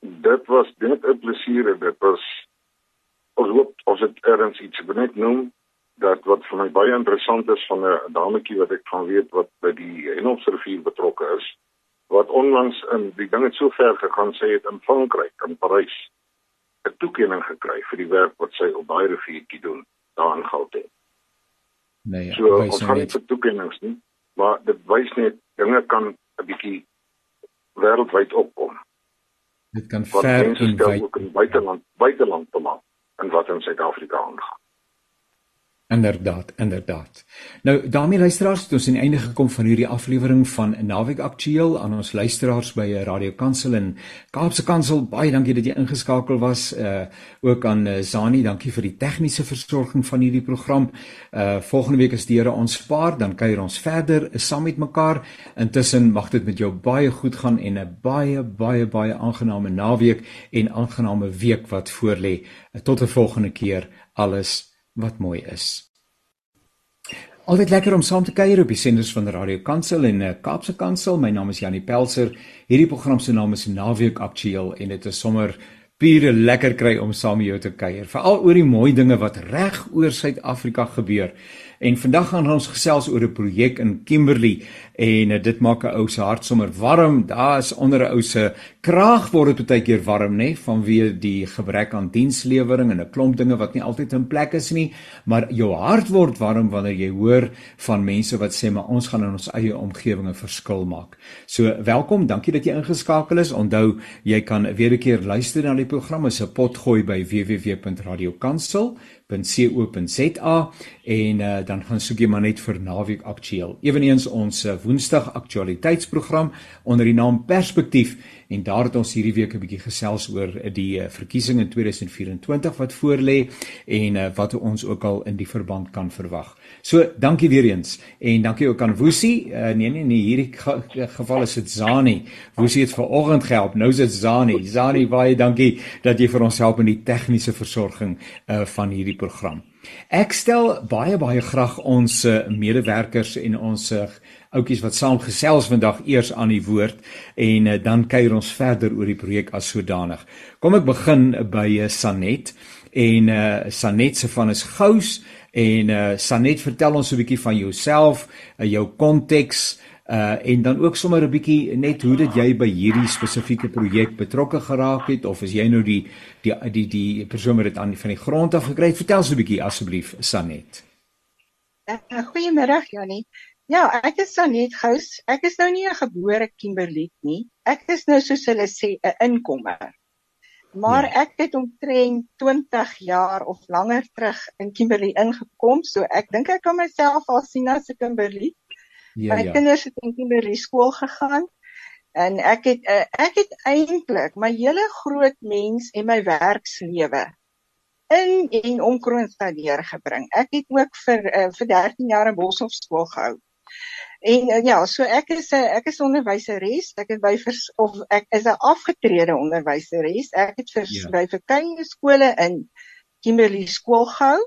Dit was net 'n plesier en dit was ons hoop ons het erns iets benet noem dat wat vir my baie interessant is van 'n dametjie wat ek van weet wat by die Enopsrivier betrokke is wat onlangs in die ding het so ver gegaan sy het in Frankryk in Parys 'n toekenning gekry vir die werk wat sy op daai riviertjie doen daar in Gauteng. Nee, ja, so, ons gaan nie vir toekennings nie, maar dit wys net dinge kan 'n bietjie wêreldwyd opkom. Dit kan ver en wyd ook in buiteland buiteland te maak en wat in Suid-Afrika aangaan. Inderdaad, inderdaad. Nou daarmee luisteraars, het ons aan die einde gekom van hierdie aflewering van Naweek Aktueel aan ons luisteraars by Radio Kansel en Kaapse Kansel. Baie dankie dat jy ingeskakel was. Uh ook aan uh, Zani, dankie vir die tegniese versorging van hierdie program. Uh volgende week as die Here ons spaar, dan kuier ons verder saam met mekaar. Intussen mag dit met jou baie goed gaan en 'n baie baie baie aangename naweek en aangename week wat voorlê. Tot 'n volgende keer. Alles wat mooi is. Altyd lekker om saam te kuier op die senders van Radio Kansel en uh, Kaapse Kansel. My naam is Janie Pelser. Hierdie program se naam is Naweek Aktueel en dit is sommer pure lekker kry om saam met jou te kuier. Veral oor die mooi dinge wat reg oor Suid-Afrika gebeur. En vandag gaan ons gesels oor 'n projek in Kimberley en uh, dit maak 'n ou se hart sommer warm. Daar is onder 'n ou se kraag word dit baie keer warm, nê, vanweë die gebrek aan dienslewering en 'n klomp dinge wat nie altyd in plek is nie, maar jou hart word warm wanneer jy hoor van mense wat sê maar ons gaan in ons eie omgewing 'n verskil maak. So welkom, dankie dat jy ingeskakel is. Onthou, jy kan weer 'n keer luister na die program as 'n potgooi by www.radiokansel www.co.za en uh, dan gaan soek jy maar net vir naweek aktueel. Eweneens ons uh, woensdag aktualiteitsprogram onder die naam Perspektief en daar het ons hierdie week 'n bietjie gesels oor die uh, verkiesing in 2024 wat voorlê en uh, wat ons ook al in die verband kan verwag. So, dankie weer eens en dankie ook aan Woesie. Uh, nee nee nee, hierdie ge geval is dit Zani. Woesie het vanoggend gehelp. Nou is dit Zani. Zani, baie dankie dat jy vir ons help in die tegniese versorging uh, van hierdie program. Ek stel baie baie graag ons medewerkers en ons oudjies wat saam gesels vandag eers aan die woord en uh, dan kuier ons verder oor die projek as sodanig. Kom ek begin by uh, Sanet en uh, Sanet se van is gous en uh, Sanet vertel ons 'n bietjie van jouself, uh, jou konteks uh en dan ook sommer 'n bietjie net hoe dit jy by hierdie spesifieke projek betrokke geraak het of is jy nou die die die die persoon wat dit aan van die grond af gekry het vertel so 'n bietjie asseblief Sanet. Uh, Goeiemiddag Jannie. Ja, ek is Sanet Gous. Ek is nou nie 'n gebore Kimberley nie. Ek is nou soos hulle sê 'n inkomer. Maar ja. ek het omtrent 20 jaar of langer terug in Kimberley ingekom, so ek dink ek kan myself al sien as 'n Kimberley. Ja, my ja. kinders het in kinderskool skool gegaan en ek het uh, ek het eintlik my hele groot mens en my werkslewe in en om Kroonstad deurgebring. Ek het ook vir uh, vir 13 jaar in Boshoff skool gehou. En uh, ja, so ek is 'n uh, ek is onderwyseres. Ek het by vers, of ek is 'n afgetrede onderwyseres. Ek het vir ja. by verskeie skole in Kimberley skool gehou.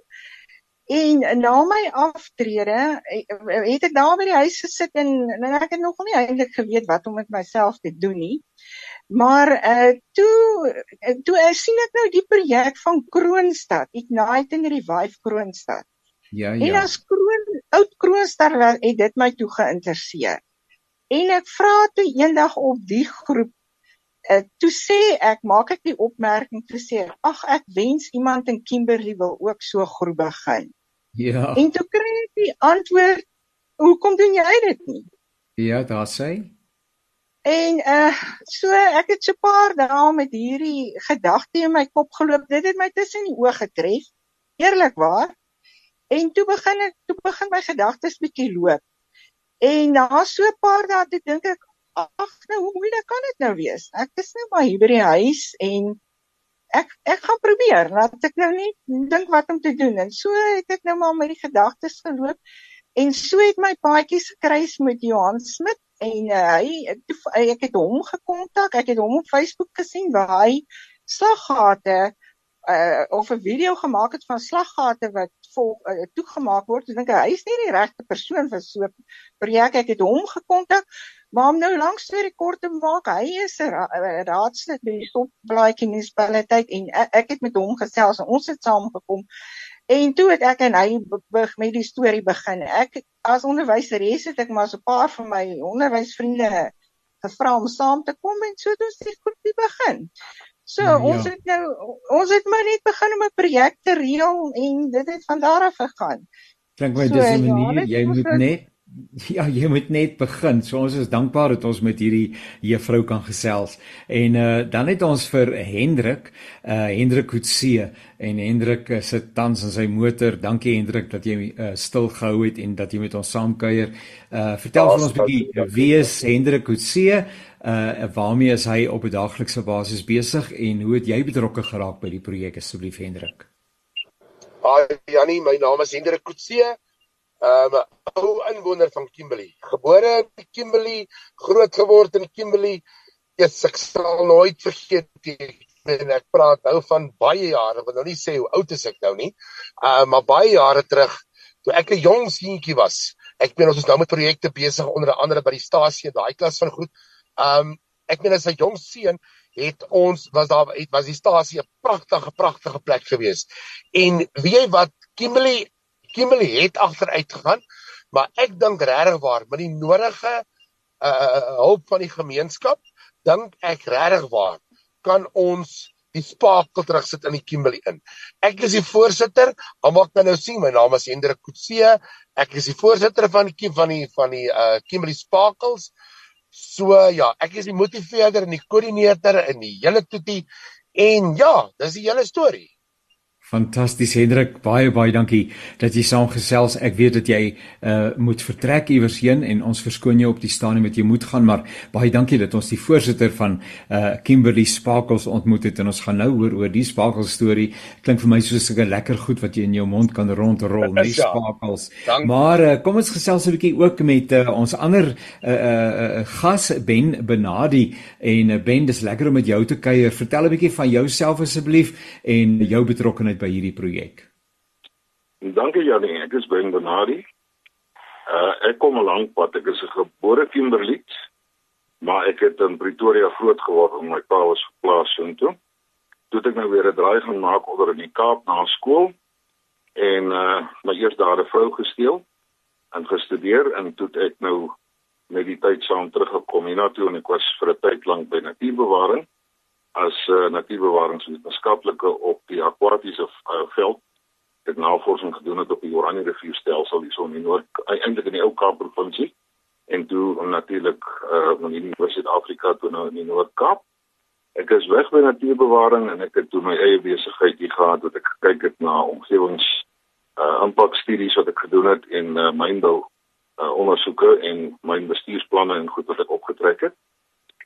En na my aftrede het ek daar by die huis gesit en, en ek het nog nie eintlik geweet wat om met myself te doen nie. Maar uh toe toe uh, sien ek nou die projek van Kroonstad, Ignite and Revive Kroonstad. Ja ja. En as Kroon oud Kroonstad het dit my toe geïnteresseer. En ek vra toe eendag op die groep uh toe sê ek maak ek die opmerking te sê ag ek wens iemand in Kimberley wil ook so groep begin. Ja. En toe kry ek die antwoord, "Hoekom doen jy dit nie?" Ja, daar sê. En uh so ek het so 'n paar dae met hierdie gedagte in my kop geloop. Dit het my tussen die oë getref. Eerlikwaar. En toe begin ek toe begin my gedagtes bietjie loop. En na so 'n paar dae toe dink ek, ag nou hoe moeilik kan dit nou wees? Ek is nou maar hier by die huis en ek ek gaan probeer. Laat ek nou nie dink wat om te doen en so het ek nou maar met die gedagtes geloop. En so het my paadjies gekruis met Johan Smit en uh, hy ek het hom gekontak. Ek het hom op Facebook gesien waar hy slaggate uh, of 'n video gemaak het van slaggate wat vol uh, toegemaak word. Ek dink hy is nie die regte persoon vir so 'n projek. Ek het hom gekontak. Maar om nou langs storie kort te maak, hy is 'n ra raadslid by die Stopblaadjie munisipaliteit en ek, ek het met hom gesels en ons het saamgekom. En toe het ek en hy met die storie begin. Ek as onderwyseres het ek maar so 'n paar van my onderwysvriende gevra om saam te kom en so het ons dit goed begin. So ja, ons ja. het nou ons het maar net begin om 'n projek te reël en dit het van daar af gegaan. Klink my so, dis 'n manier ja, jy moet net Ja, jy moet net begin. So ons is dankbaar dat ons met hierdie juffrou kan gesels. En uh dan het ons vir Hendrik, uh Hendrik Kutse en Hendrik uh, sit tans in sy motor. Dankie Hendrik dat jy uh stil gehou het en dat jy met ons saamkuier. Uh vertel vir ons 'n bietjie wie is Hendrik Kutse? Uh waarmee is hy op 'n daaglikse basis besig en hoe het jy betrokke geraak by die projek asseblief Hendrik? Hi Jannie, my naam is Hendrik Kutse. Ehm um, ou inwoner van Kimberley. Gebore in Kimberley, groot geword in Kimberley. Yes, ek sal nooit vergeet en ek praat nou van baie jare, wil nou nie sê hoe oud is ek nou nie. Uh, maar baie jare terug toe ek 'n jong seentjie was. Ek meen ons is nou met projekte besig onder andere by die stasie daai klas van goed. Um, ek meen as 'n jong seun het ons was daar het was die stasie 'n pragtige pragtige plek gewees. En weet jy wat Kimberley Kimberley het agteruit gegaan, maar ek dink regtig waar met die nodige uh hulp van die gemeenskap, dink ek regtig waar kan ons die spakel terugsit in die Kimberley in. Ek is die voorsitter, almal kan nou sien my naam is Hendrik Kutse. Ek is die voorsitter van die van die van die uh Kimberley Sparkles. So ja, ek is die motiveerder en die koördineerder in die hele toetie en ja, dis die hele storie. Fantasties Hendrik, baie baie dankie dat jy saamgesels. Ek weet dat jy uh moet vertrek iewers heen en ons verskoon jou op die stadium met jy moet gaan, maar baie dankie dat ons die voorsitter van uh Kimberley Sparkles ontmoet het en ons gaan nou hoor oor die Sparkles storie. Klink vir my soos 'n lekker goed wat jy in jou mond kan rondrol, nie ja, Sparkles. Dank. Maar uh, kom ons gesels 'n bietjie ook met uh, ons ander uh uh, uh gas Ben Benadi en uh, Ben, dis lekker om met jou te kuier. Vertel 'n bietjie van jouself asseblief en jou betrokkeheid betrokkeheid by hierdie projek? Dankie Janie, ek is Ben Benadi. Uh ek kom 'n lank pad. Ek is 'n gebore Kimberley, maar ek het in Pretoria groot geword en my pa was geplaas soontoe. Toe het ek nou weer 'n draai gaan maak oor in die Kaap na skool en uh my eerste daar 'n vrou gesteel en gestudeer en toe ek nou met die tyd saam teruggekom hiernatoe en ek was vir 'n tyd lank by natuurbewaring as uh, natuurbewaringswetenskaplike op die akwatiese uh, veld het navorsing gedoen het op die Oranje rivierstelsel hier so in Noord eintlik in die ou Kaap provinsie en toe natuurlik uh, in die Universiteit Afrika toe nou in die Noord-Kaap. Ek is weg by natuurbewaring en ek het toe my eie besigheid hier gehad wat ek gekyk het na omgewings uh, impakstudies wat ek gedoen het en uh, mynbou uh, ondersoeke en myn bestuursplanne en goed wat ek opgetrek het.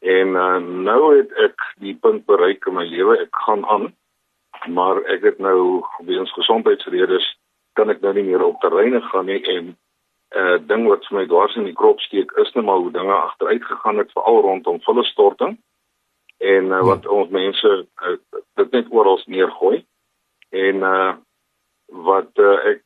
En uh, nou het ek die punt bereik in my lewe, ek gaan aan. Maar ek het nou weens gesondheidsredes kan ek nou nie meer op terreine gaan nie en 'n uh, ding wat vir my dwars in die krop steek is net maar hoe dinge agteruit gegaan het veral rondom vullestorting en uh, wat ons mense uh, dit net oral neergooi. En uh wat uh, ek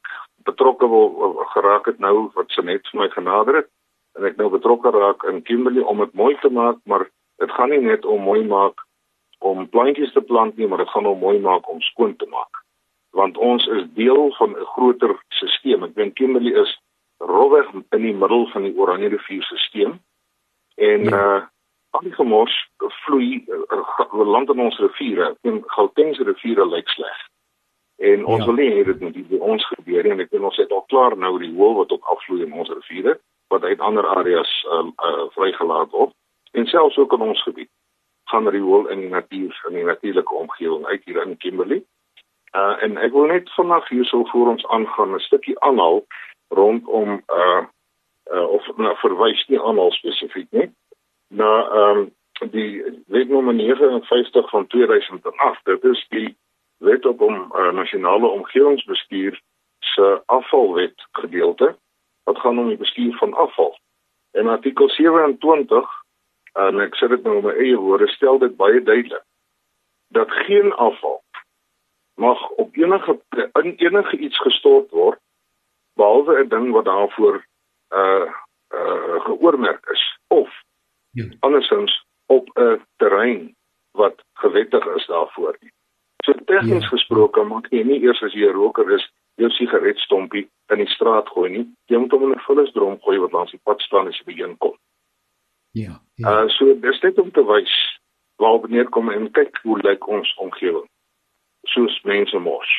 betrokke wil geraak het nou wat se net vir my genader het en ek nou betrokke raak in Kimberley om dit mooi te maak, maar dit gaan nie net om mooi maak om plantjies te plant nie, maar dit gaan om mooi maak om skoon te maak. Want ons is deel van 'n groter stelsel. Ek dink Kimberley is rowweg in die middel van die Oranje rivier stelsel. En ja. uh al die gemors vloei uh, land in ons riviere. En Gauteng se riviere lyk sleg. En ons ja. wil nie hê dit moet by ons gebeur nie. Ek dink ons het al klaar nou die hoël wat op afvloei in ons riviere wat uit ander areas uh, uh, vrygelaat word en selfs ook in ons gebied gaan riool in die natuur in die natuurlike omgewing uit hier in Kimberley. Uh en ek wil net vanaand hierso voor ons aangaan 'n stukkie aanhaal rondom uh uh of na verwys nie aanhaal spesifiek nie na ehm um, die wet nommer 59 van 2008. Dit is die wet op om uh, nasionale omgewingsbestuur se afvalwet gedeelte wat gaan om die bestuur van afval. En artikel 27 en ek sê dit nou in my eie woorde stel dit baie duidelik dat geen afval mag op enige in enige iets gestort word behalwe 'n ding wat daarvoor uh uh geoormerk is of ja. andersins op 'n terrein wat gewettig is daarvoor. So tegnies ja. gesproke maak jy nie eers as jy 'n roker is jou sigaretstompie in die straat gooi nie. Jy moet hom in 'n vullisdrom gooi wat langs die pad staan as jy by een kom. Ja. ja. Uh so dis net om te wys waar wanneer kom en kyk hoe lyk ons omgewing. Soos mense mos.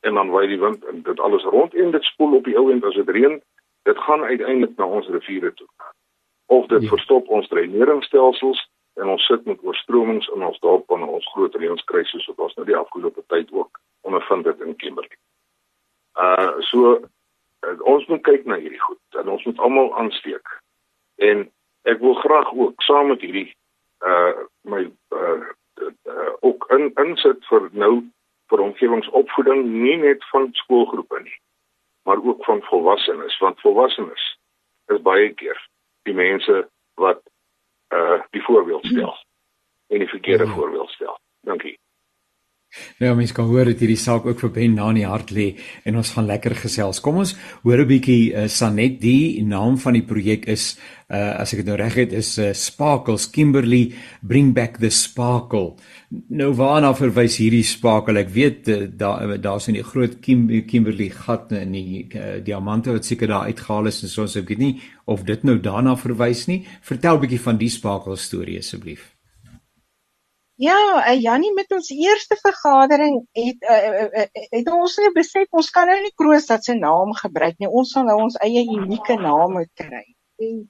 En dan waai die wind en dit alles rond en dit spoel op die ou end as dit reën, dit gaan uiteindelik na ons riviere toe. Of dit ja. verstop ons dreineringsstelsels en ons sit met oorstromings in ons dorp en ons groot reënskrisis wat ons nou die afgelope tyd ook ondervind het in Kimberley. Uh so uh, ons moet kyk na hierdie goed en ons moet almal aansteek. En ek wil graag ook saam met hierdie uh my uh, uh ook in insit vir nou vir omgewingsopvoeding nie net van skoolgroepe nie maar ook van volwassenes want volwassenes is baie keer die mense wat uh die voorbeeld stel en die verkeerde ja. voorbeeld stel. Dankie. Nou mens kan hoor dat hierdie saak ook vir Ben na in die hart lê en ons gaan lekker gesels. Kom ons hoor 'n bietjie uh, Sanet die naam van die projek is uh as ek dit nou reg het is uh, Sparkles Kimberley Bring Back the Sparkle. Nou waarna verwys hierdie sparkle? Ek weet uh, daar daar's 'n groot Kim, Kimberley gat in die uh, diamante wat seker daar uitgehaal is en so ons ek weet nie of dit nou daarna verwys nie. Vertel 'n bietjie van die sparkle storie asseblief. Ja, uh, Jannie met ons eerste vergadering het uh, uh, het ons net besef ons kan nou nie Kroonstad se naam gebruik nie. Ons sal nou ons eie unieke naam moet kry. En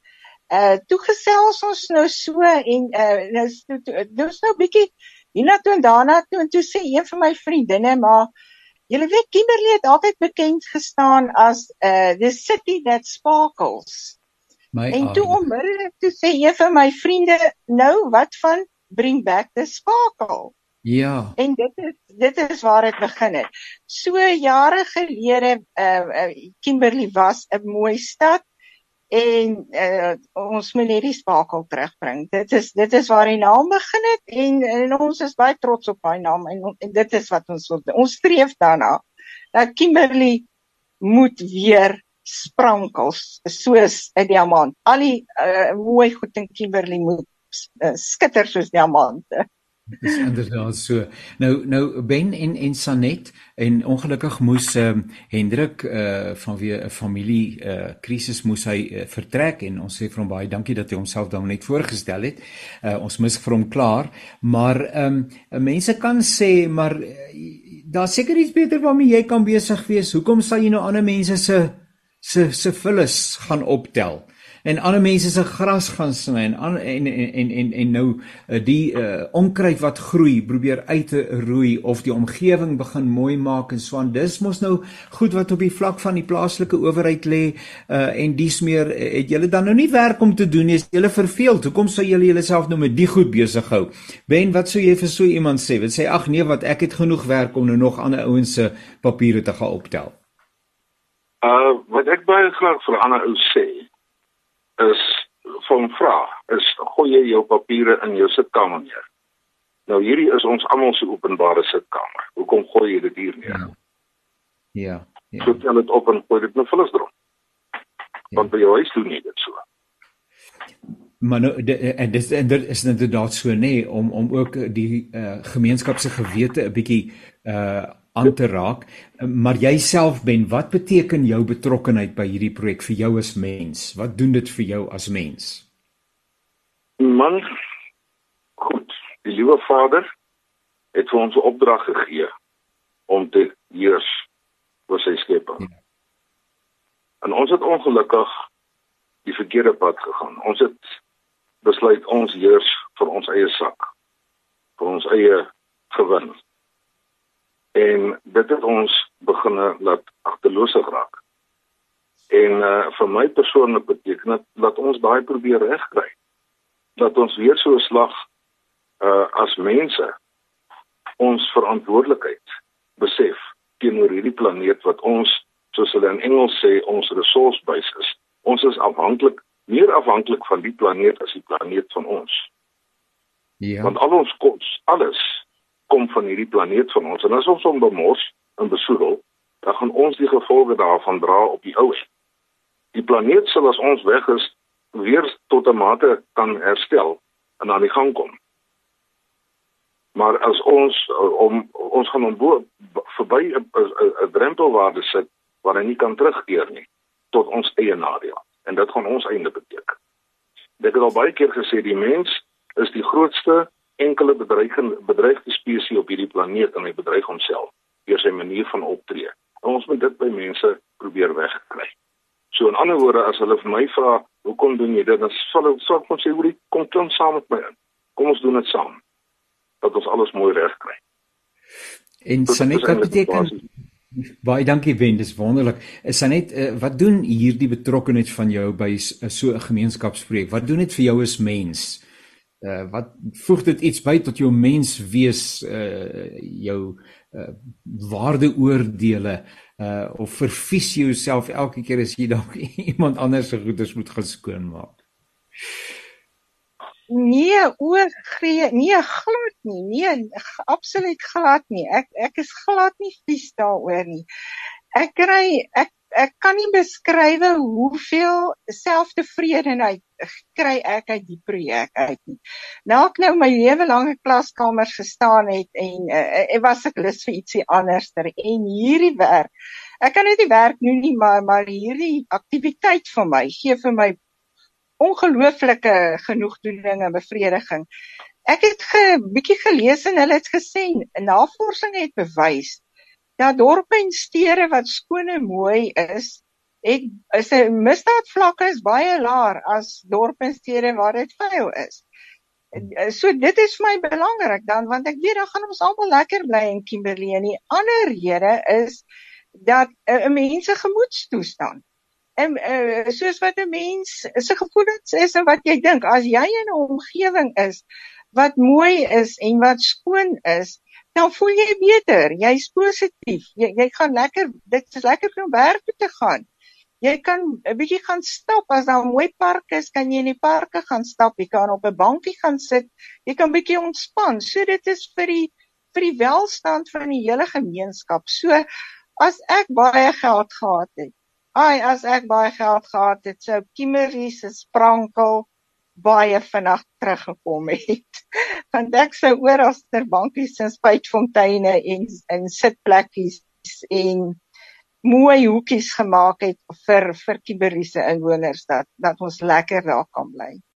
uh toe gesels ons nou so en uh nou dis nou bietjie hiernatoe en daarna toe en toe sê een van my vriendinne maar julle weet Kimberley het altyd bekend gestaan as uh the city that sparkles. My en toe onmiddellik toe sê een van my vriende nou wat van bring back the sparkle. Ja. En dit is dit is waar dit begin het. So jare gelede uh, uh Kimberley was 'n mooi stad en uh, ons moet net die sparkle terugbring. Dit is dit is waar die naam begin het en, en ons is baie trots op daai naam en, en dit is wat ons wil. Ons streef daarna dat Kimberley moet weer sprankels soos 'n diamant. Al die uh, mooi goed in Kimberley moet skitter soos diamante. Dis inderdaad so. Nou nou Ben en en Sanet en ongelukkig moes ehm uh, Hendrik uh vanweë 'n familie uh krisis moes hy uh, vertrek en ons sê vir hom baie dankie dat hy homself dan net voorgestel het. Uh ons mis vir hom klaar, maar ehm um, mense kan sê maar uh, daar seker iets beter waarmee jy kan besig wees. Hoekom sal jy nou ander mense se se se vullis gaan optel? En ander mense se gras gaan sny en en en en en nou eh, die uh, onkruid wat groei probeer uit te roei of die omgewing begin mooi maak en swaan. Dis mos nou goed wat op die vlak van die plaaslike owerheid lê uh, en dis meer het julle dan nou nie werk om te doen is julle verveeld? Hoekom sou julle julleself nou met die goed besig hou? Ben wat sou jy vir so iemand sê wat sê ag nee wat ek het genoeg werk om nou nog ander ouens se papiere te gaan optel? Uh wat ek baie graag vir ander ou sê is van vra is gooi jy jou papiere in jou sitkamer neer. Nou hierdie is ons almal se openbare sitkamer. Hoekom gooi jy dit hier neer? Ja. Ja. ja. So dit op en gooi dit in 'n vullisdrom. Ja. Want by jou huis doen jy dit so. Maar nou de, en dis en dit is inderdaad so nê nee, om om ook die uh, gemeenskap se gewete 'n bietjie uh aan te raak. Maar jouself ben, wat beteken jou betrokkeheid by hierdie projek vir jou as mens? Wat doen dit vir jou as mens? Man, goed. Die liewe Vader het vir ons 'n opdrag gegee om te heers oor sy skepping. Ja. En ons het ongelukkig die verkeerde pad gegaan. Ons het besluit ons heers vir ons eie sak vir ons eie gewin en dit het ons begine laat agterloosig raak en uh, vir my persoonlik beteken dit dat ons daai probeer regkry dat ons weer so 'n slag uh, as mense ons verantwoordelikheid besef teenoor hierdie planeet wat ons soos hulle in Engels sê ons resource base is ons is afhanklik meer afhanklik van die planeet as die planeet van ons. Ja. Want al ons kos, alles kom van hierdie planeet van ons en as ons hom bemors en besoedel, dan gaan ons die gevolge daarvan dra op die ou. Die planeet sal as ons weg is weer tot 'n mate kan herstel en aan die gang kom. Maar as ons om ons gaan om verby 'n drempelwaarde sit waar hy nie kan terugkeer nie tot ons eie nadeel en dit gaan ons einde beteken. Ek het al baie keer gesê die mens is die grootste enkele bedreigende bedreigde spesies op hierdie planeet en hy bedreig homself deur sy manier van optree. En ons moet dit by mense probeer wegkry. So in ander woorde as hulle vir my vra, "Hoekom doen jy dit?" dan sal ek sê, "Kom sê, "Hoekom kom klim saam met my in? Kom ons doen dit saam." Dat ons alles mooi regkry. En Sanet, wat beteken Baie dankie Wen, dis wonderlik. Is net uh, wat doen hierdie betrokkeheid van jou by uh, so 'n gemeenskapsprojek? Wat doen dit vir jou as mens? Uh wat voeg dit iets by tot jou mens wees uh jou uh waardeoordele uh of verfies jy jouself elke keer as jy dalk iemand anders se goeders moet gaan skoonmaak? Nee, oor gee, nee glad nie. Nee, absoluut glad nie. Ek ek is glad nie vies daaroor nie. Ek kry ek ek kan nie beskryf hoeveel selftevredenheid kry ek uit die projek uit nie. Nou ek nou my lewe lank in klaskamers gestaan het en uh, ek was ek lus vir ietsie anderster en hierdie werk. Ek kan net die werk doen nie, maar maar hierdie aktiwiteit vir my gee vir my ongelooflike genoegdoening en bevrediging. Ek het 'n ge, bietjie gelees en hulle het gesê navorsing het bewys dat dorpe en stede wat skoon en mooi is, het is 'n misdaadvlakke is baie laer as dorpe en stede waar dit vuil is. So dit is vir my belangrik dan want ek weet dan gaan ons almal lekker bly in Kimberley en die ander rede is dat 'n uh, mense gemoedstoestand en uh, soos wat 'n mens se gevoelens is en wat jy dink as jy in 'n omgewing is wat mooi is en wat skoon is dan voel jy beter. Jy's positief. Jy, jy gaan lekker dit is lekker om werk toe te gaan. Jy kan 'n bietjie gaan stap. As daar 'n mooi park is kan jy in die parke gaan stap. Jy kan op 'n bankie gaan sit. Jy kan bietjie ontspan. So dit is vir die vir die welstand van die hele gemeenskap. So as ek baie geld gehad het Ai, as ek baie geld gehad het, sou Kimberley se sprankel baie vinnig teruggekom het. Want ek sou oral ter bankies en spuitfonteine en en sitplekkies en mooi hoekies gemaak het vir vir Kimberley se inwoners dat dat ons lekker daar kan bly.